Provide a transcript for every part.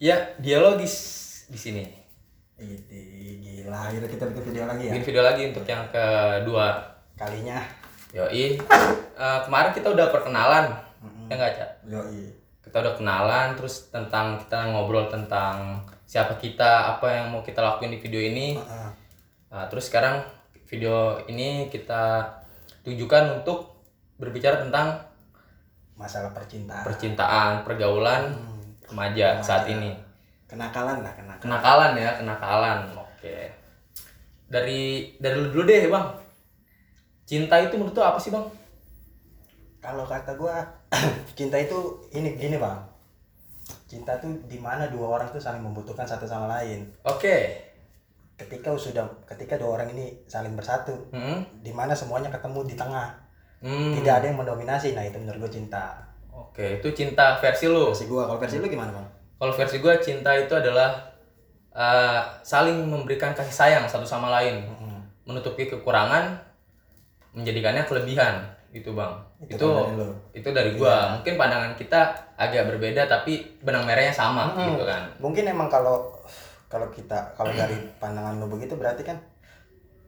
Ya, dialogis di sini. Gila, akhirnya kita bikin video lagi ya. Bikin video lagi untuk yang kedua. Kalinya. Yoi. Eh, kemarin kita udah perkenalan. Ya nggak, Cak? Yoi. Kita udah kenalan, terus tentang kita ngobrol tentang siapa kita, apa yang mau kita lakuin di video ini. Heeh. Nah, terus sekarang video ini kita tujukan untuk berbicara tentang Masalah percintaan. percintaan, pergaulan remaja saat ini. Kenakalan lah, kenakalan. Kenakalan ya, kenakalan. Oke. Dari dari lu dulu deh, Bang. Cinta itu menurut lu apa sih, Bang? Kalau kata gua, cinta itu ini gini, Bang. Cinta tuh di mana dua orang tuh saling membutuhkan satu sama lain. Oke. Ketika sudah ketika dua orang ini saling bersatu, Hmm. di mana semuanya ketemu di tengah. Hmm. Tidak ada yang mendominasi. Nah, itu menurut gua cinta. Oke, itu cinta versi lu. Versi gua, kalau versi lu gimana, Bang? Kalau versi gue cinta itu adalah eh, saling memberikan kasih sayang satu sama lain, Mm-mm. menutupi kekurangan, menjadikannya kelebihan, gitu bang. Itu Itu itu dari gua. Mungkin pandangan kita agak berbeda, tapi benang merahnya sama, Mm-mm. gitu kan. Mungkin emang kalau kalau kita kalau dari pandangan lu begitu berarti kan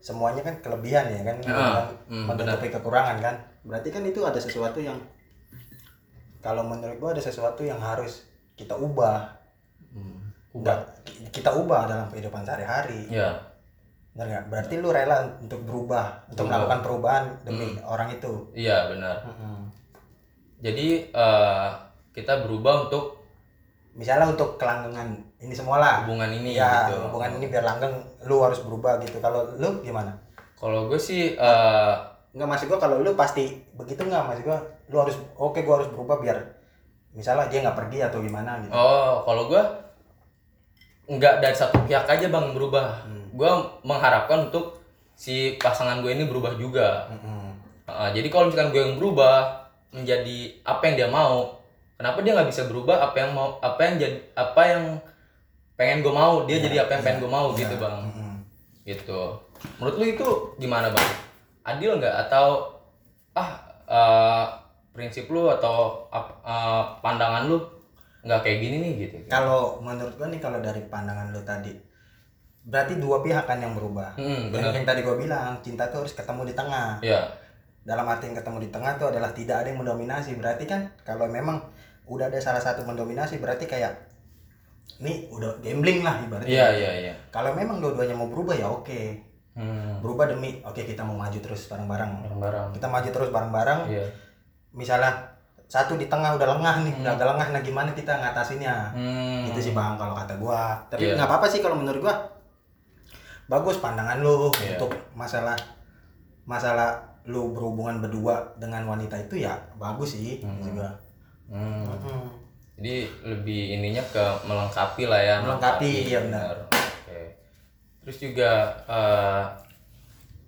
semuanya kan kelebihan ya kan hmm, menutupi kekurangan kan. Berarti kan itu ada sesuatu yang kalau menurut gua ada sesuatu yang harus kita ubah. Ubah. Nggak, ki- kita ubah dalam kehidupan sehari-hari. Ya, Benar nggak? Berarti lu rela untuk berubah, untuk Berubah. melakukan perubahan demi orang itu. iya benar. Mm-mm. Jadi eh, kita berubah untuk Misalnya untuk kelanggengan ini semua lah. hubungan ini, ya, gitu. hubungan ini biar langgeng, lu harus berubah gitu. Kalau lu gimana? Kalau gue sih eh, Enggak maksud gua kalau lu pasti begitu nggak maksud gua lu harus oke gua harus berubah biar misalnya dia nggak pergi atau gimana gitu. Oh, kalau gua nggak dari satu pihak aja bang berubah. Hmm. Gua mengharapkan untuk si pasangan gue ini berubah juga. Mm-mm. Uh, jadi kalau misalkan gue yang berubah menjadi apa yang dia mau, kenapa dia nggak bisa berubah apa yang mau apa yang jadi apa yang pengen gue mau dia Iya, jadi apa yang pengen gue mau gitu bang Mm-mm. gitu menurut lu itu gimana bang adil nggak atau ah uh, prinsip lu atau uh, pandangan lu nggak kayak gini nih gitu Kalau menurut gua nih kalau dari pandangan lu tadi berarti dua pihak kan yang berubah. hmm, Yang, benar yang tadi gua bilang cinta tuh harus ketemu di tengah. ya Dalam arti yang ketemu di tengah tuh adalah tidak ada yang mendominasi. Berarti kan kalau memang udah ada salah satu mendominasi berarti kayak nih udah gambling lah ibaratnya. iya iya iya Kalau memang dua-duanya mau berubah ya oke. Hmm, Berubah demi oke kita mau maju terus bareng-bareng. bareng-bareng Kita maju terus bareng-bareng. iya misalnya satu di tengah udah lengah nih, udah agak lengah, nah gimana kita ngatasinnya? hmm, Itu sih bang kalau kata gua. Tapi Iya. nggak apa-apa sih kalau menurut gua. Bagus pandangan lu Iya. untuk masalah masalah lu berhubungan berdua dengan wanita itu ya bagus sih menurut gua. hmm. Mm-mm. Jadi lebih ininya ke melengkapi lah ya. Melengkapi, iya benar. Oke. Terus juga eh,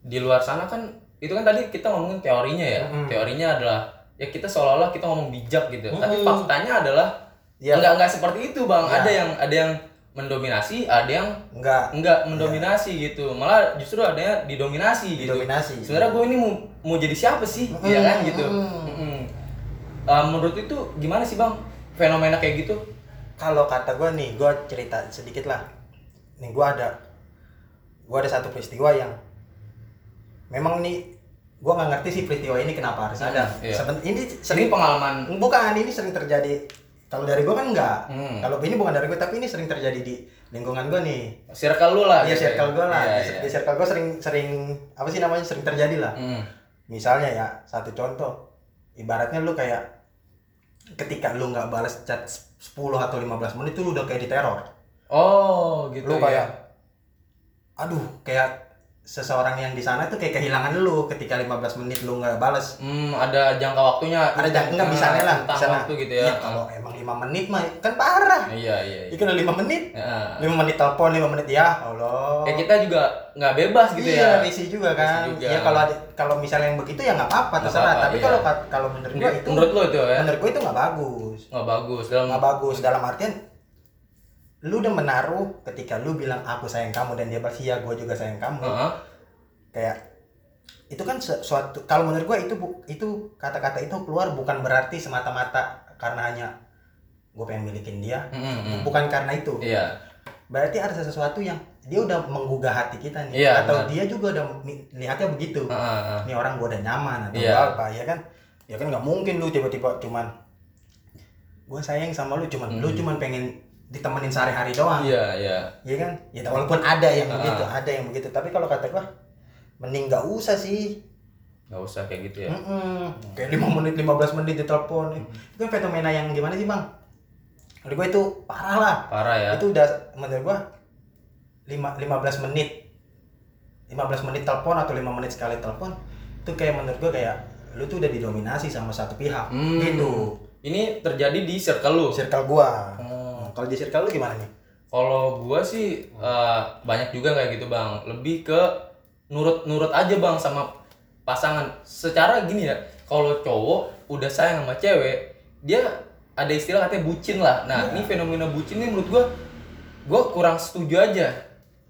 di luar sana kan itu kan tadi kita ngomongin teorinya ya. Mm-mm. Teorinya adalah ya kita seolah-olah kita ngomong bijak gitu. Tapi Mm-mm. faktanya adalah Iya. enggak enggak seperti itu, Bang. Iya. Ada yang ada yang mendominasi, ada yang Enggak enggak mendominasi gitu. Malah justru ada yang didominasi gitu. dominasi. Sebenarnya gue ini mau mau jadi siapa sih? Mm-mm. Iya kan gitu. Mm-mm. Mm-mm. Eh, menurut itu gimana sih bang fenomena kayak gitu? Kalau kata gua nih, gua cerita sedikit lah. Nih gua ada gua ada satu peristiwa yang memang nih gua nggak ngerti sih peristiwa ini kenapa harus ada. iya. Seben- ini Ini sering pengalaman. bukan ini sering terjadi kalau dari gua kan enggak. Hmm. Kalau ini bukan dari gua tapi ini sering terjadi di lingkungan gua nih. Circle lu lah. Iya gitu ya. circle gua lah. Iya, di, iya. di circle gua sering sering apa sih namanya sering terjadi lah. Hmm. Misalnya ya satu contoh ibaratnya lu kayak ketika lu nggak balas chat 10 atau 15 menit tuh lu udah kayak diteror. Oh gitu. lu ya. Aduh kayak seseorang yang di sana tuh kayak kehilangan lu ketika 15 menit lu nggak balas Hmm, ada jangka waktunya. ada jangka nggak misalnya lah misalnya waktu gitu ya. Iya, kalau emang 5 menit mah kan parah Iya iya. iya. udah 5 menit Ya. 5 menit telepon 5 menit ya Allah Kayak kita juga nggak bebas gitu iya, ya. risih juga kan. Risih juga. Ya kalau kalau misalnya yang begitu ya nggak apa-apa terserah. apa-apa, Tapi iya. kalau kalau menurut gua itu Menurut lu itu ya? menurut gua itu nggak bagus. Nggak bagus dalam. Nggak bagus dalam artian lu udah menaruh ketika lu bilang aku sayang kamu dan dia balas iya gua juga sayang kamu. Heeh. Kayak itu kan suatu kalau menurut gua itu itu kata-kata itu keluar bukan berarti semata-mata karena hanya gue pengen milikin dia Mm, mm. bukan karena itu Iya. berarti ada sesuatu yang dia udah menggugah hati kita nih Iya, atau dia juga udah lihatnya begitu heeh. ini orang gue udah nyaman atau Iya. apa ya kan ya kan nggak mungkin lu tiba-tiba cuman gue sayang sama lu cuman lu Hmm. cuman pengen ditemenin sehari-hari doang Iya, iya. ya kan ya walaupun ada yang Ah. begitu ada yang begitu tapi kalau kata gue mending nggak usah sih Nggak usah kayak gitu ya. Mm-mm. kayak 5 menit 15 menit ditelepon itu kan fenomena yang gimana sih bang menurut gue itu parah lah Parah ya. itu udah menurut gua lima 15 menit 15 menit telepon atau 5 menit sekali telepon itu kayak menurut gua kayak lu tuh udah didominasi sama satu pihak Hmm. gitu Ini terjadi di circle lu. circle gua. Kalau di circle lu gimana nih Kalau gua sih eh, banyak juga kayak gitu bang. Lebih ke nurut-nurut aja bang sama pasangan. Secara gini ya, kalau cowok udah sayang sama cewek, dia ada istilah katanya bucin lah. Nah Iya. ini fenomena bucin ini menurut gua, gua kurang setuju aja.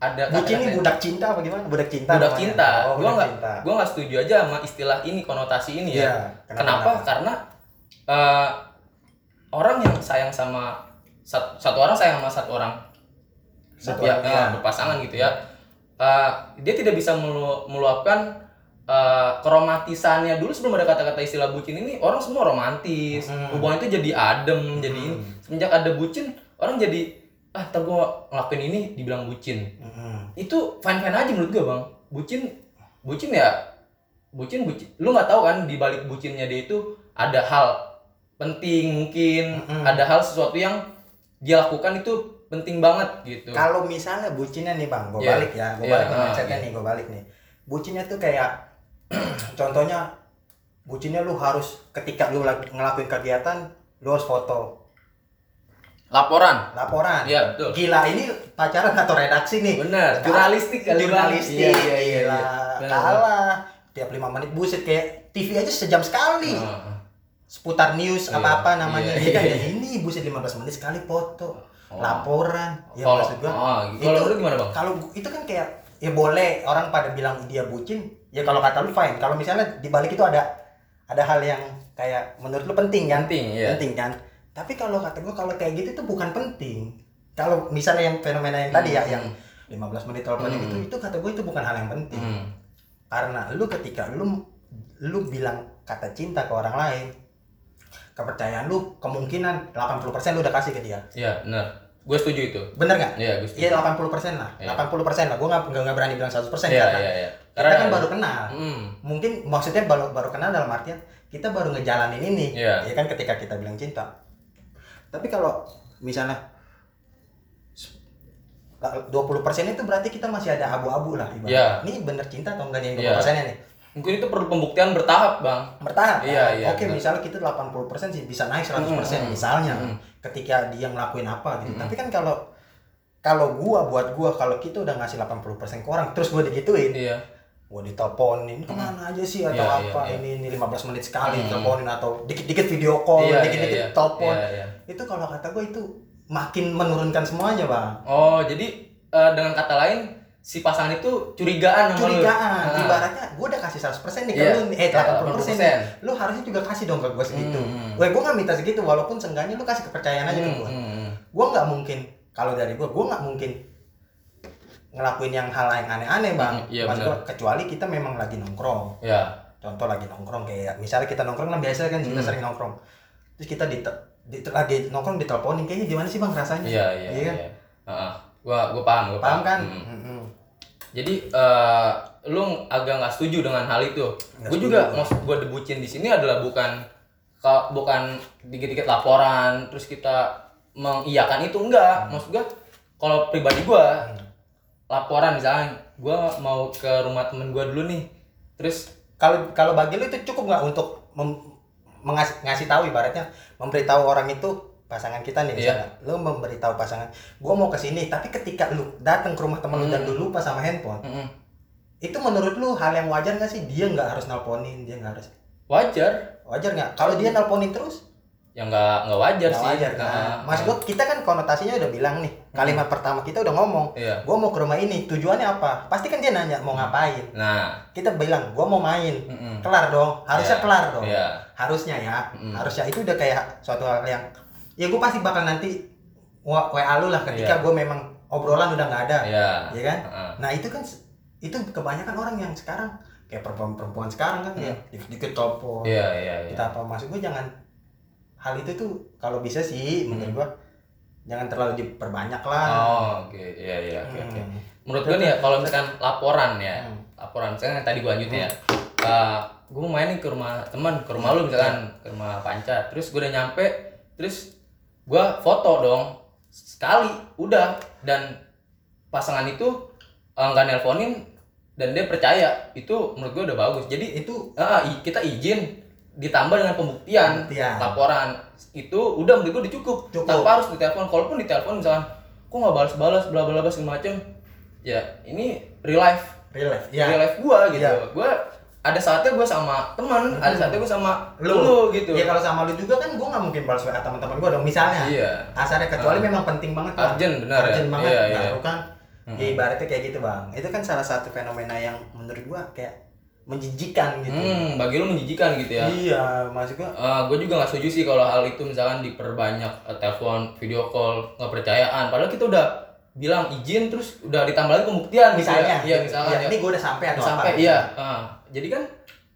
Ada bucin ini budak cinta apa gimana budak cinta budak namanya. cinta. oh, gua nggak, gua nggak setuju aja sama istilah ini konotasi ini ya. Iya, Kenapa? kenapa? Karena eh, orang yang sayang sama satu, satu orang sayang sama satu orang Satu ya, orang, iya. berpasangan gitu ya. Eh, dia tidak bisa melu- meluapkan eh, keromatisannya dulu sebelum ada kata-kata istilah bucin ini orang semua romantis Hmm. hubungan itu jadi adem jadi ini semenjak ada bucin orang jadi ah ntar gua ngelakuin ini dibilang bucin Mm-mm. itu fine fine aja menurut gue bang bucin bucin ya bucin bucin lu nggak tahu kan di balik bucinnya dia itu ada hal penting mungkin Mm-mm. ada hal sesuatu yang dia lakukan itu penting banget gitu. Kalau misalnya bucinnya nih bang gue Iya. balik ya gue Iya, balik ke ah, mindsetnya iya. nih gue balik nih. Bucinnya tuh kayak contohnya bucinnya lu harus ketika lu ngelakuin kegiatan lu harus foto. Laporan. Laporan. Iya, betul. gila ini pacaran atau redaksi nih? Benar. Jurnalistik kali jurnalistik. Iya iya iya, gila. Iya. Benar, kalah. Tiap lima menit buset kayak TV aja sejam sekali. Benar. Seputar news Iya, apa-apa namanya iya, ya kan iya. Ya ini buset 15 menit sekali foto Oh. laporan ya Kalau- maksud gua ah, gitu. Kalau lu gimana, Bang? kalau gua- itu kan kayak ya boleh orang pada bilang dia bucin ya kalau kata lu fine kalau misalnya di balik itu ada ada hal yang kayak menurut lu penting kan Penting, iya. penting kan tapi kalau kata gua kalau kayak gitu itu bukan penting kalau misalnya yang fenomena yang tadi ya Hmm. yang 15 menit telepon Hmm. itu itu kata gue itu bukan hal yang penting Hmm. karena lu ketika lu lu bilang kata cinta ke orang lain kepercayaan lu kemungkinan 80% lu udah kasih ke dia iya benar gue setuju itu bener nggak iya gue setuju Iya 80% lah, Iya. 80% lah. Gue nggak nggak berani bilang 100% iya karena iya iya kita kan baru kenal. Hmm. Mungkin maksudnya baru baru kenal dalam artian kita baru ngejalanin ini. Iya. Ya kan ketika kita bilang cinta. Tapi kalau misalnya 20% itu berarti kita masih ada abu-abu lah ibaratnya. Iya. Ini bener cinta atau enggak nih Iya. 20% nya nih? Mungkin itu perlu pembuktian bertahap bang Bertahap. Iya, kan? iya, Oke, benar. misalnya kita 80% sih bisa naik 100% Mm, mm, misalnya mm. ketika dia ngelakuin apa gitu. Mm. Tapi kan kalau kalau gua buat gua kalau kita udah ngasih 80% ke orang terus gua digituin iya gua diteleponin ke mana aja sih atau Iya, apa iya, iya. ini ini 15 menit sekali Hmm. teleponin atau dikit-dikit video call Iya, dikit-dikit iya, iya. telepon Iya, iya. itu kalau kata gua itu makin menurunkan semuanya bang Oh, jadi eh, dengan kata lain si pasangan itu curigaan sama lu. curigaan Ah. ibaratnya gua udah kasih 100% nih ke Iya. lu nih, eh 80% nih. 80%. lu harusnya juga kasih dong ke gua segitu Hmm. Gue gua nggak minta segitu walaupun seenggaknya lu kasih kepercayaan aja ke Hmm, gua hmm, hmm. gua nggak mungkin kalau dari gua gua nggak mungkin ngelakuin yang hal yang aneh-aneh bang Hmm, iya, gua, kecuali kita memang lagi nongkrong Ya. contoh lagi nongkrong kayak misalnya kita nongkrong kan biasa kan kita Hmm. sering nongkrong terus kita di, di lagi nongkrong diteleponin kayaknya gimana sih bang rasanya Iya, iya, Iya iya. kan? Heeh. Gua gua paham, gua paham kan Hmm. Mm-mm. Jadi eh, lu agak nggak setuju dengan hal itu. Gue juga maksud gue debutin di sini adalah bukan ka- bukan dikit-dikit laporan terus kita mengiyakan itu enggak. Maksud gue kalau pribadi gue Hmm. laporan misalnya gue mau ke rumah temen gue dulu nih. Terus kalau kalau bagi lu itu cukup nggak untuk mem- mengas- ngasih tahu ibaratnya memberitahu orang itu pasangan kita nih Iya. misalnya lu memberitahu pasangan gua mau ke sini tapi ketika lu datang ke rumah temen lu dan Hmm. lu lupa sama handphone mm-mm, itu menurut lu hal yang wajar nggak sih dia nggak harus nelponin dia nggak harus wajar. wajar nggak kalau dia nelponin terus Ya nggak nggak wajar nggak sih. wajar kan Nah, mas gua kita kan konotasinya udah bilang nih kalimat pertama kita udah ngomong Iya. gua mau ke rumah ini tujuannya apa pasti kan dia nanya mau ngapain Nah, kita bilang gua mau main mm-mm. kelar dong harusnya Iya. kelar dong Iya. harusnya ya Mm. harusnya itu udah kayak suatu hal yang ya gue pasti bakal nanti wa lu lah ketika Iya. gue memang obrolan udah nggak ada Iya. ya kan Heeh. nah itu kan itu kebanyakan orang yang sekarang kayak perempuan-perempuan sekarang kan ya Hmm. dikit-dikit telepon Iya, iya, iya. kita apa maksud gue jangan hal itu tuh kalau bisa sih menurut gue jangan terlalu diperbanyak lah Hmm. Oh, oke. Iya, iya, oke, oke. Hmm. Menurut gue nih ya, kalau misalkan laporan ya, Hmm. laporan misalkan tadi gue lanjutin ya. gue mau main nih ke rumah teman, ke rumah lu misalkan, ke rumah Panca. Terus gue udah nyampe, terus gue foto dong sekali, udah. Dan pasangan itu eh, nggak nelponin dan dia percaya itu menurut gue udah bagus. Jadi itu i- kita izin ditambah dengan pembuktian, Pembuktian. laporan itu udah menurut gue udah cukup. Cukup. tanpa harus ditelepon kalaupun ditelepon misalkan kok nggak balas-balas bla bla bla segala macam ya ini real life real life real ya life gua gitu Iya. gua ada saatnya gua sama teman ada saatnya gua sama Lu. lu, gitu ya kalau sama lu juga kan gue nggak mungkin balas WA teman-teman gue dong misalnya iya kasarnya kecuali memang penting banget Bang. Urgent, benar ya? Urgent banget Iya, iya. baru kan Mhm. ya ibaratnya kayak gitu bang itu kan salah satu fenomena yang menurut gua kayak menjijikan gitu hmm bagi lu menjijikan gitu ya iya maksud gua gue juga nggak setuju sih kalau hal itu misalkan diperbanyak eh, telepon, video call, nggak percayaan. Padahal kita udah bilang izin terus udah ditambah lagi pembuktian gitu misalnya ya. Iya misalnya. ya, ini gue udah sampai atau sampai apa iya. Ah, jadi kan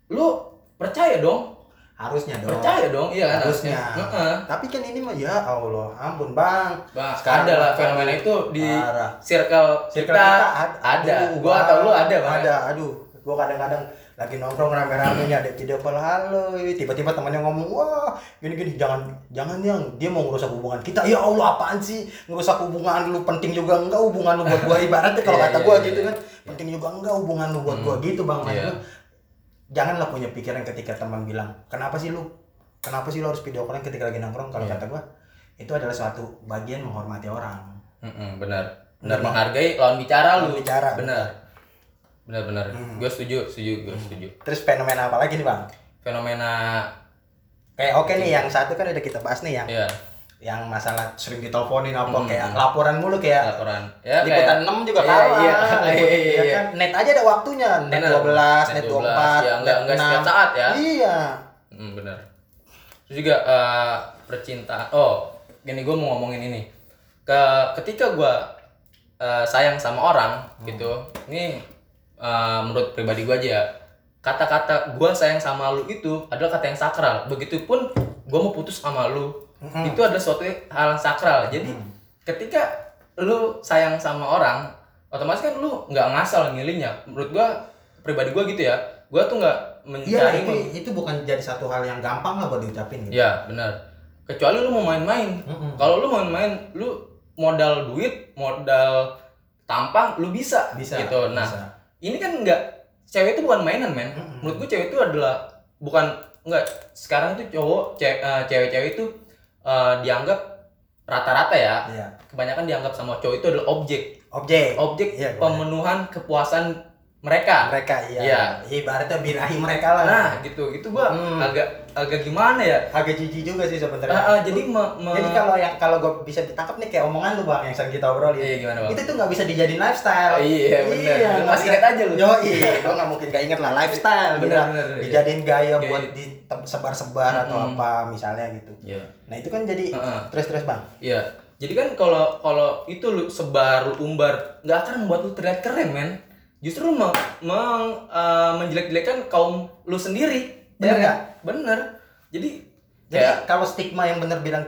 lu percaya dong, harusnya dong. Percaya dong, iya kan harusnya. Heeh. tapi kan ini mah ya Allah ampun bang. Bang, Sekarang ada lah ada. fenomena itu di Parah. circle, Circle kita, ad- ada. aduh, Gua atau lu ada, Bang. ada aduh. Gua kadang-kadang lagi nongkrong rame-rame nih ada video call halo. Tiba-tiba temannya ngomong wah gini-gini jangan jangan yang. Dia mau ngerusak hubungan kita. Ya Allah apaan sih? Ngerusak hubungan lu penting juga enggak hubungan lu buat gua. Ibaratnya kalau Iya, kata iya, gua iya, gitu kan penting juga enggak hubungan lu buat gua. Gitu bang janganlah punya pikiran ketika teman bilang kenapa sih lu kenapa sih lu harus video callan ketika lagi nongkrong kalau Iya. kata gua itu adalah suatu bagian menghormati orang Mm-mm, benar. Benar Benar. menghargai lawan bicara lu. Bicara, Benar. Benar benar. Hmm. Gue setuju, setuju, gue setuju. terus fenomena apa lagi nih bang Fenomena kayak oke nih yang satu kan udah kita bahas nih yang ya yang masalah sering diteleponin apa Hmm. kayak laporan mulu kayak laporan. Ya liputan 6 juga Iya, kalah iya, Liput- iya, iya, ya iya. kan net aja ada waktunya net Bener. 12 net Net 24 12, ya, enggak- net enggak setiap 6. saat ya. iya Hmm, benar. Terus juga eh, percintaan. Oh, gini gue mau ngomongin ini. Ke ketika gue eh, sayang sama orang gitu, ini eh, menurut pribadi gue aja ya. Kata-kata gue sayang sama lu itu adalah kata yang sakral. Begitupun gue mau putus sama lu, Mhm. itu adalah suatu hal sakral. Jadi ketika lu sayang sama orang, otomatis kan lu nggak ngasal milihnya. Menurut gue pribadi gue gitu ya. Gue tuh nggak mencari itu itu bukan jadi satu hal yang gampang lah buat diucapin gitu Ya benar. Kecuali lu mau main-main. Mm-mm. Kalau lu mau main, lu modal duit, modal tampang, lu bisa. bisa Gitu. Nah, bisa. ini kan enggak cewek itu bukan mainan, men. Mm-mm. Menurut gue cewek itu adalah bukan enggak sekarang itu cowok eh, cewek-cewek itu eh, dianggap rata-rata ya. iya Kebanyakan dianggap sama cowok itu adalah objek. objek Objek Iya, gua- pemenuhan kepuasan mereka. mereka iya Iya. ibaratnya birahi mereka lah Nah, gitu. Itu gua Hmm. agak agak gimana ya? agak jijik juga sih sebenarnya Ah, ah, jadi me- me- Jadi kalau yang kalau gue bisa ditangkap nih kayak omongan lu bang yang sering kita obrolin. Iya, gimana, Bang? Itu tuh nggak bisa dijadiin lifestyle. Iya, bener. Lu nggak masih ingat aja lu. Yo iya, gue nggak mungkin gak inget lah lifestyle. Bener, gitu. bener, iya. Dijadiin gaya Oke. buat disebar-sebar atau Mm-mm. apa misalnya gitu. Iya. Nah itu kan jadi Heeh. terus-terus bang. Iya. Jadi kan kalau kalau itu lu sebar, lu umbar, nggak akan membuat lu terlihat keren, men. Justru meng, meng, eh, menjelek-jelekan kaum lu sendiri. Bener Ya? Bener. Jadi Jadi kayak kalau stigma yang bener bilang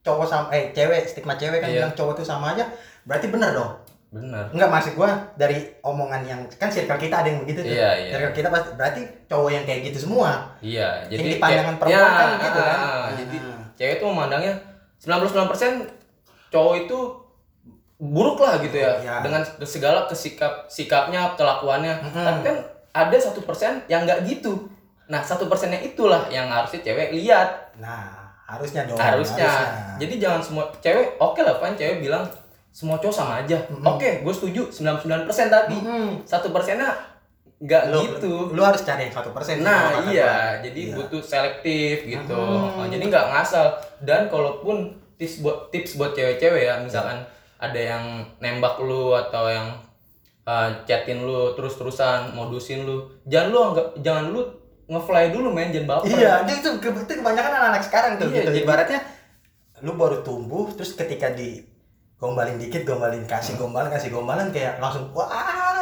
cowok sama eh cewek stigma cewek kan Iya. bilang cowok tuh sama aja berarti bener dong. bener. Enggak maksud gua dari omongan yang kan circle kita ada yang begitu tuh. Iya, iya. Circle kita pasti berarti cowok yang kayak gitu semua. Iya, jadi Yang di pandangan kayak- perempuan ya, kan gitu kan. ah, Ah. Jadi cewek tuh memandangnya 99% cowok itu buruk lah gitu ya, Iya. dengan segala kesikap sikapnya, kelakuannya. Mhm. Tapi kan ada satu persen yang nggak gitu. Nah satu persennya itulah yang harusnya cewek lihat Nah, harusnya dong. harusnya. Jadi jangan semua cewek oke lah kan cewek bilang semua cowok sama aja. Mhm. Oke, gue setuju 99% tapi satu persennya nggak lu, gitu. Lu harus cari yang satu persen. Nah iya, gua. jadi Iya. butuh selektif gitu. Hmm. Oh, jadi nggak ngasal. Dan kalaupun tips buat tips buat cewek-cewek ya, misalkan ada yang nembak lu atau yang uh, chatin lu terus-terusan modusin lu, jangan lu anggap jangan lu ngefly dulu men, jangan baper. Iya, dia itu, ke- itu kebanyakan anak-anak sekarang tuh Iya, gitu. jadi- Ibaratnya lu baru tumbuh terus ketika di gombalin dikit gombalin kasih gombalan kasih gombalan kayak langsung wah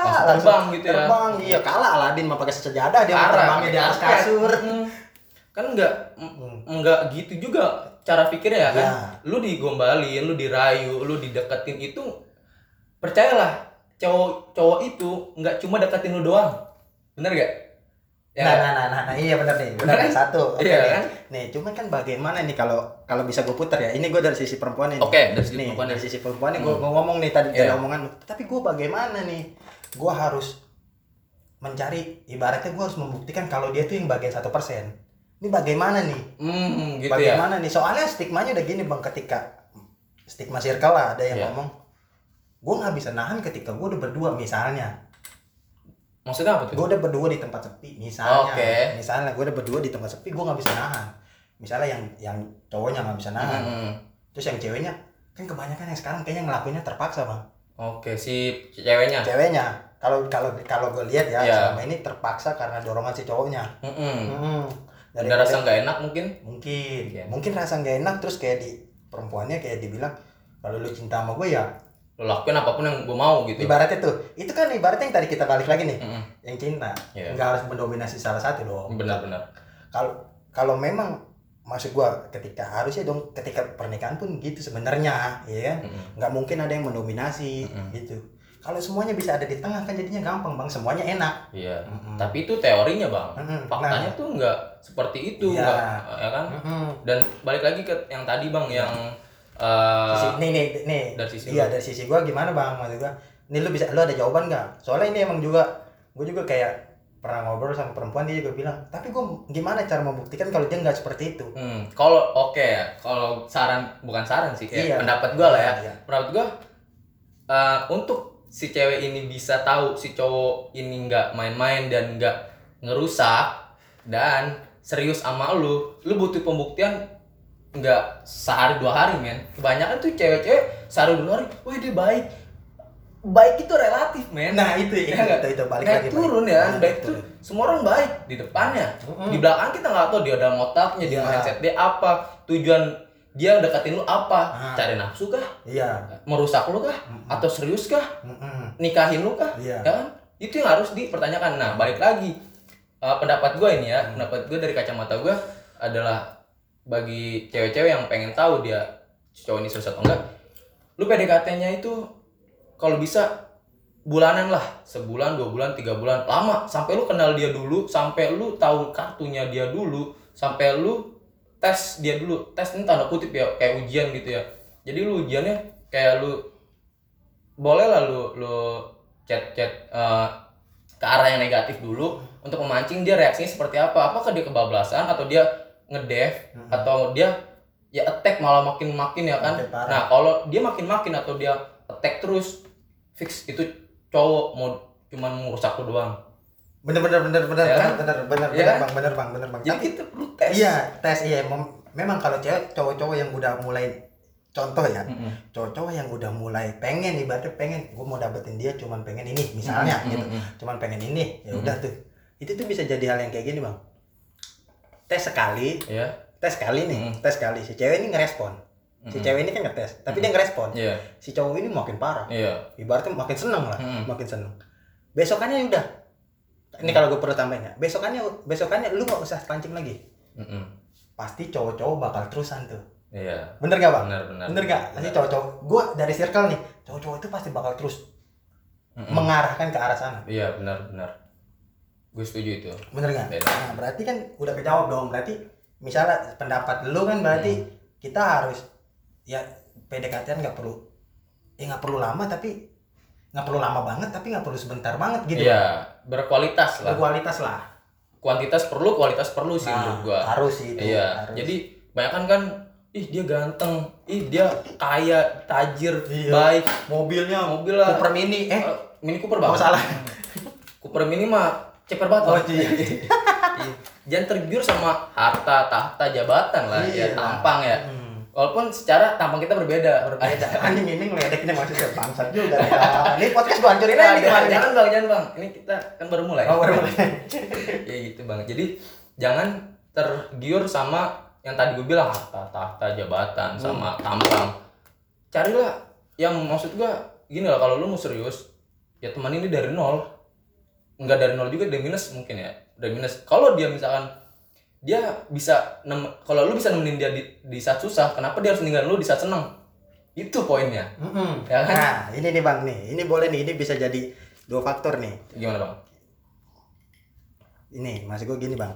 Langsung terbang gitu ya. terbang iya kalah Aladin mah pakai sejadah dia mau terbangnya di atas kasur karpet. Mm. kan enggak enggak gitu juga cara pikirnya ya kan Ya. lu digombalin lu dirayu lu dideketin itu percayalah cowok cowok itu nggak cuma deketin lu doang bener gak ya nah, nggak? nah, nah, nah, nah, iya benar nih, benar Bener kan? satu. Oke Iya nih. kan? Nih, cuman kan bagaimana nih kalau kalau bisa gue putar ya. Ini gue dari sisi perempuan ini. Oke, dari sisi nih, perempuan dari sisi perempuan nih gue Hmm. ngomong nih tadi dari Iya. omongan. lu. Tapi gue bagaimana nih? Gue harus mencari ibaratnya gue harus membuktikan kalau dia tuh yang bagian satu persen. Ini bagaimana nih? Hmm, gitu ya bagaimana nih? Soalnya stigmanya udah gini bang ketika stigma circle lah ada yang Iya. ngomong gue nggak bisa nahan ketika gue udah berdua misalnya maksudnya apa tuh gue udah berdua di tempat sepi misalnya Oke. misalnya gue udah berdua di tempat sepi gue nggak bisa nahan misalnya yang yang cowoknya nggak bisa nahan Hmm, terus yang ceweknya kan kebanyakan yang sekarang kayaknya ngelakuinnya terpaksa bang oke si ceweknya ceweknya kalau kalau kalau gue lihat ya Iya. selama ini terpaksa karena dorongan si cowoknya Mm-mm. hmm. Ada Daripada- rasa nggak enak mungkin mungkin Iya. mungkin rasa nggak enak terus kayak di perempuannya kayak dibilang kalau lu cinta sama gue ya lo lakuin apa pun yang gue mau gitu ibaratnya tuh itu kan ibaratnya yang tadi kita balik lagi nih Mm-mm. yang cinta Iya. nggak harus mendominasi salah satu dong benar-benar kalau kalau memang maksud gua ketika harusnya dong ketika pernikahan pun gitu sebenarnya ya kan Mm-mm. nggak mungkin ada yang mendominasi Mm-mm. gitu kalau semuanya bisa ada di tengah kan jadinya gampang bang semuanya enak iya Mm-mm. tapi itu teorinya bang Mm-mm. faktanya tuh nggak seperti itu Iya. nggak ya kan Mm-mm. dan balik lagi ke yang tadi bang yang eh, Sisi- nih nih nih dari sisi iya lu. dari sisi gua gimana bang maksud gua ini lu bisa lu ada jawaban nggak soalnya ini emang juga gua juga kayak pernah ngobrol sama perempuan dia juga bilang tapi gua gimana cara membuktikan kalau dia nggak seperti itu hmm, kalau oke ya kalau saran bukan saran sih Iya. ya, pendapat gue lah ya Iya. pendapat gue eh, untuk si cewek ini bisa tahu si cowok ini nggak main-main dan nggak ngerusak dan serius sama lu lu butuh pembuktian nggak sehari dua hari men kebanyakan tuh cewek-cewek sehari dua hari wah dia baik baik itu relatif men nah itu Ya ya, nggak? itu itu balik naik lagi turun balik. ya Balik baik turun. semua orang baik di depannya Mm-mm. di belakang kita nggak tahu dia ada otaknya dia Iya. mindset dia apa tujuan dia deketin lu apa Ah. cari nafsu kah iya merusak lu kah Mm-mm. atau serius kah Mm-mm. nikahin lu kah Iya. ya kan itu yang harus dipertanyakan nah balik lagi eh, pendapat gue ini ya pendapat gue dari kacamata gue adalah bagi cewek-cewek yang pengen tahu dia cowok ini serius atau enggak lu PDKT-nya itu kalau bisa bulanan lah sebulan dua bulan tiga bulan lama. Sampai lu kenal dia dulu sampai lu tahu kartunya dia dulu sampai lu tes dia dulu. Tes ini tanda kutip ya kayak ujian gitu ya. Jadi lu ujiannya kayak lu boleh lah lu lu chat chat eh, ke arah yang negatif dulu untuk memancing dia reaksinya seperti apa apakah dia kebablasan atau dia ngedev Mm-mm. atau dia ya attack malah makin makin ya kan nah kalau dia makin makin atau dia attack terus fix itu cowok mau cuman merusak lu doang bener bener bener bener Ya bener kan? bener bener Ya bener kan? bang bener bang bener bang jadi Tapi- kita perlu tes iya tes iya mem- memang kalau cewek cowok-cowok yang udah mulai contoh ya Mm-mm. cowok-cowok yang udah mulai pengen ibaratnya pengen gue mau dapetin dia cuman pengen ini misalnya Mm-mm, gitu. Cuman pengen ini ya udah tuh. Itu tuh bisa jadi hal yang kayak gini bang. Tes sekali ya tes sekali nih Mm. tes sekali. Si cewek ini ngerespon. Si Mm-mm. cewek ini kan ngetes tapi dia ngerespon. Iya. Si cowok ini makin parah. Iya. Ibaratnya makin seneng lah Mm. makin seneng. Besokannya udah. Ini kalau gue perlu tambahin ya. Besokannya besokannya lu nggak usah pancing lagi. Mm-mm. pasti cowok-cowok bakal terusan tuh iya. Bener gak bang benar benar bener gak pasti cowok-cowok gue dari circle nih cowok-cowok itu pasti bakal terus Mm-mm. mengarahkan ke arah sana. Iya benar benar gue setuju itu. Bener gak Beda. nah berarti kan udah kejawab dong. Berarti misalnya pendapat lu kan berarti Hmm. kita harus ya PDKT nggak perlu ya nggak perlu lama tapi nggak perlu lama banget tapi nggak perlu sebentar banget gitu. Iya berkualitas lah. Berkualitas lah. Kuantitas perlu kualitas perlu sih Nah, menurut gua. harus sih itu iya harus. jadi banyak kan kan ih dia ganteng ih dia kaya tajir Iya. baik mobilnya mobil lah Cooper Mini eh Eh, mini Cooper oh, bang salah Cooper mini mah ceper banget oh iya Iya. jangan tergiur sama harta tahta jabatan lah Iya. ya tampang ya Hmm. walaupun secara tampang kita berbeda berbeda anjing ini ngeledekinnya maksudnya bangsat juga ya. ini podcast gua hancurin Nah, aja jangan, kemarin jangan bang, jangan bang. Ini kita kan baru mulai. oh baru mulai ya gitu bang. Jadi jangan tergiur sama yang tadi gue bilang harta tahta jabatan sama tampang carilah yang maksud gue gini lah kalau lu mau serius ya teman ini dari nol nggak dari nol juga dari minus mungkin ya dari minus kalau dia misalkan dia bisa nem kalau lu bisa nemenin dia di, di saat susah kenapa dia harus ninggalin lu di saat senang itu poinnya Mm-mm. Ya kan? Nah, ini nih Bang nih. Ini boleh nih, ini bisa jadi dua faktor nih. gimana bang Ini, masih gue gini Bang.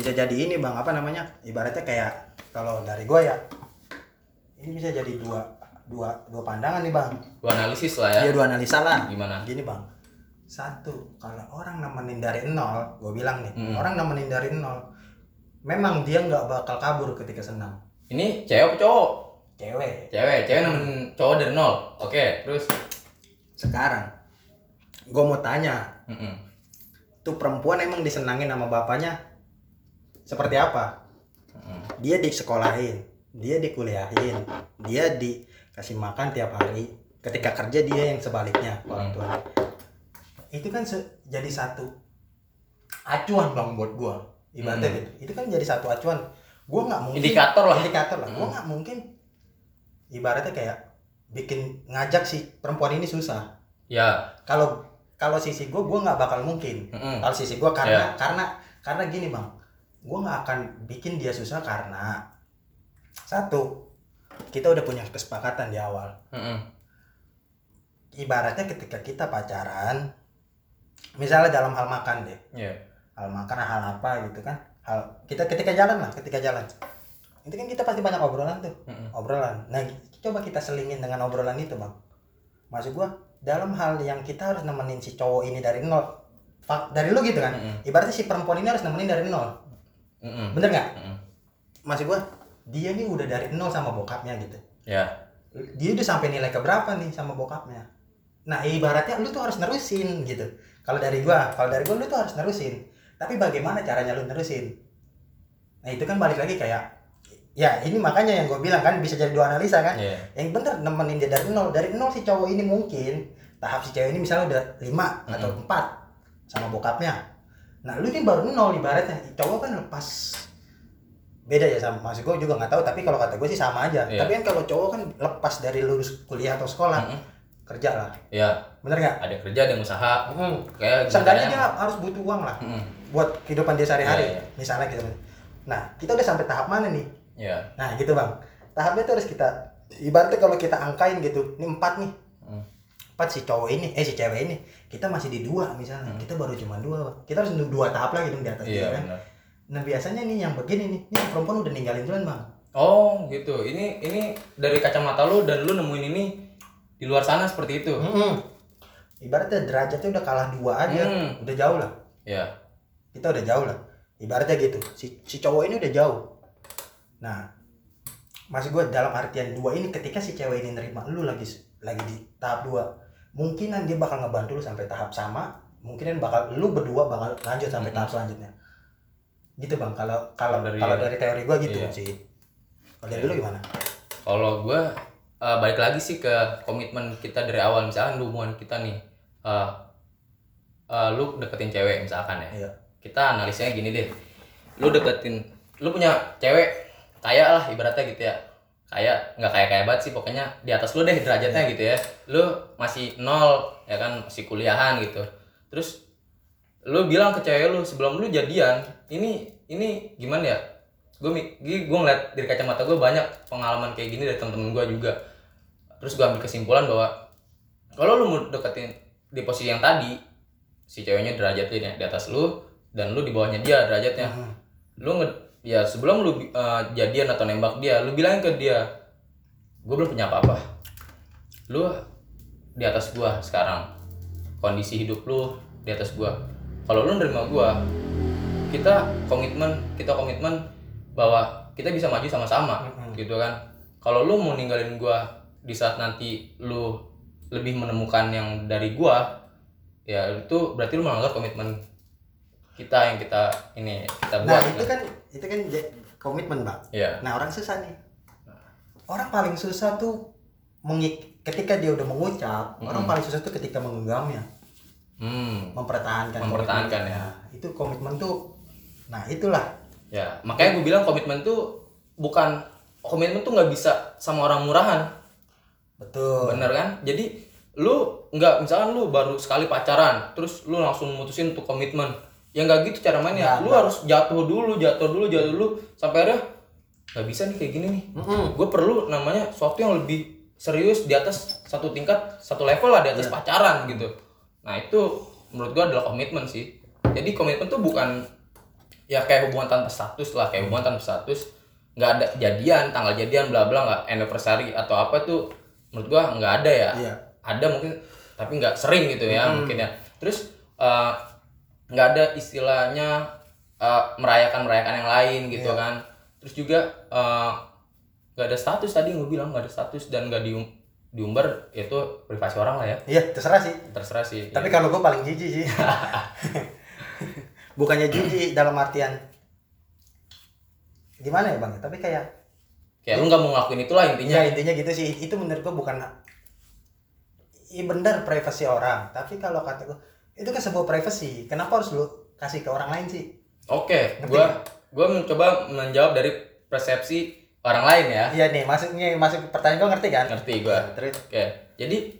Bisa jadi ini Bang, apa namanya? Ibaratnya kayak kalau dari gue ya. Ini bisa jadi dua dua dua pandangan nih Bang. gua analisis lah ya Iya, dua analisa lah. gimana Gini Bang. Satu, kalau orang nemenin dari nol, gue bilang nih, Mm-mm. orang nemenin dari nol, memang dia nggak bakal kabur ketika senang. ini cewek cowok Cewek. cewek cewek nemenin cowok dari nol oke terus Sekarang, gue mau tanya, Mm-mm. tuh perempuan emang disenangin sama bapaknya seperti apa? Dia disekolahin, dia dikuliahin, dia dikasih makan tiap hari. Ketika kerja dia yang sebaliknya orang tua. Itu kan jadi satu acuan bang buat gua. Ibaratnya Hmm. gitu. Itu kan jadi satu acuan. Gua nggak mungkin Indikator lah. Indikator lah. Gua Hmm. nggak mungkin ibaratnya kayak bikin ngajak si perempuan ini susah. ya Kalau kalau sisi gua gua nggak bakal mungkin Mm-mm. kalau sisi gua karena Ya. karena karena gini bang gua nggak akan bikin dia susah karena satu kita udah punya kesepakatan di awal. Mm-mm. ibaratnya ketika kita pacaran misalnya dalam hal makan deh. Ya hal makan hal apa gitu kan. Hal kita ketika jalan lah ketika jalan. Itu kan kita pasti banyak obrolan tuh. Mm-mm. obrolan. Nah coba kita selingin dengan obrolan itu bang. Maksud gua dalam hal yang kita harus nemenin si cowok ini dari nol dari lu gitu kan. Mm-mm. ibaratnya si perempuan ini harus nemenin dari nol Mm-mm. bener nggak? Maksud gua dia nih udah dari nol sama bokapnya gitu. Ya. Dia udah sampai nilai keberapa nih sama bokapnya? Nah ibaratnya lu tuh harus nerusin gitu. Kalau dari gua kalau dari gua lu tuh harus nerusin. Tapi bagaimana caranya lu nerusin? Nah itu kan balik lagi kayak ya ini makanya yang gue bilang kan bisa jadi dua analisa kan. Ya yang bener nemenin dia dari nol. Dari nol si cowok ini mungkin tahap si cewek ini misalnya udah lima Mm-mm. atau empat sama bokapnya nah lu ini baru nol ibaratnya. Cowok kan lepas beda ya sama maksud gue juga nggak tahu tapi kalau kata gue sih sama aja. Iya. tapi kan kalau cowok kan lepas dari lulus kuliah atau sekolah Mm-mm. kerja lah. Ya bener nggak? Ada kerja ada yang usaha. Hmm. kayak seenggaknya gimana dia harus butuh uang lah Mm-mm. buat kehidupan dia sehari-hari Iya, iya. misalnya gitu. Nah kita udah sampai tahap mana nih? Ya nah gitu bang. Tahapnya tuh harus kita ibaratnya kalau kita angkain gitu ini empat nih Empat si cowok ini eh si cewek ini kita masih di dua misalnya. Kita baru cuma dua. Kita harus dua tahap lagi dong di atas Hmm. iya dia kan? nah biasanya nih yang begini nih ini perempuan udah ninggalin duluan bang. Oh gitu. Ini ini dari kacamata lu dan lu nemuin ini di luar sana seperti itu? Mm-mm. ibaratnya derajatnya udah kalah dua aja. Hmm. udah jauh lah. Ya kita udah jauh lah. Ibaratnya gitu. Si, si cowok ini udah jauh. Nah maksud gue dalam artian dua ini ketika si cewek ini nerima lu lagi lagi di tahap dua mungkinan dia bakal ngebantu lu sampai tahap sama mungkinan bakal lu berdua bakal lanjut sampai Mhm. tahap selanjutnya gitu bang kalau kalau Dari- kalau dari teori gue gitu Iya. sih kalau dari Iya. lu gimana kalau gue eh, balik lagi sih ke komitmen kita dari awal misalkan hubungan kita nih eh eh, lu deketin cewek misalkan ya Iya. kita analisnya gini deh lu deketin lu punya cewek kaya lah ibaratnya gitu ya kaya nggak kaya kaya banget sih pokoknya di atas lu deh derajatnya gitu ya. Lu masih nol ya kan masih kuliahan gitu. Terus lu bilang ke cewek lu sebelum lu jadian ini ini gimana ya? Gue gue ngeliat dari kacamata gue banyak pengalaman kayak gini dari temen-temen gue juga. Terus gue ambil kesimpulan bahwa kalau lu mau deketin di posisi yang tadi si ceweknya derajatnya di atas lu dan lu di bawahnya dia derajatnya lu nge ya sebelum lu uh, jadian atau nembak dia lu bilangin ke dia gue belum punya apa-apa. Lu di atas gua sekarang. Kondisi hidup lu di atas gua. Kalau lu nerima gua kita komitmen kita komitmen bahwa kita bisa maju sama-sama gitu kan. Kalau lu mau ninggalin gua di saat nanti lu lebih menemukan yang dari gua ya itu berarti lu melanggar komitmen kita yang kita ini kita nah buat itu kan itu kan komitmen bang ya Nah orang susah nih. Orang paling susah tuh mengik ketika dia udah mengucap, orang Mm-mm. paling susah tuh ketika menggenggamnya, hmm mempertahankan. Mempertahankan, komitmen. ya. Nah, itu komitmen tuh Nah itulah. Ya, makanya gue bilang komitmen tuh bukan komitmen tuh nggak bisa sama orang murahan. Betul. Bener kan? Jadi lu nggak misalkan lu baru sekali pacaran, terus lu langsung mutusin untuk komitmen. Ya nggak gitu cara mainnya. Nggak, lu harus jatuh dulu, jatuh dulu, jatuh dulu sampai akhirnya nggak bisa nih kayak gini nih. Gue perlu namanya sesuatu yang lebih serius di atas satu tingkat, satu level lah di atas pacaran gitu. Nah itu menurut gue adalah komitmen sih. Jadi komitmen tuh bukan ya kayak hubungan tanpa status lah, kayak hubungan tanpa status nggak ada jadian, tanggal jadian bla bla nggak anniversary atau apa tuh menurut gua nggak ada ya. Iya. Ada mungkin tapi nggak sering gitu ya mungkin ya. Terus eh, nggak ada istilahnya eh, merayakan merayakan yang lain gitu kan. Terus juga eh, nggak ada status tadi gue bilang nggak ada status dan nggak dium diumbar itu privasi orang lah ya Iya terserah sih. terserah sih Tapi kalau gue paling jijik sih. Bukannya jijik dalam artian gimana ya bang? Tapi kayak kayak lu nggak mau ngelakuin itulah intinya ya intinya gitu sih. Itu menurut gue bukan Iya benar privasi orang. Tapi kalau kata gue itu kan sebuah privasi. Kenapa harus lu kasih ke orang lain sih? Oke, gua gua mencoba menjawab dari persepsi orang lain ya. Iya nih masuknya masuk pertanyaan gue ngerti kan? Ngerti gua. Terus Oke. Jadi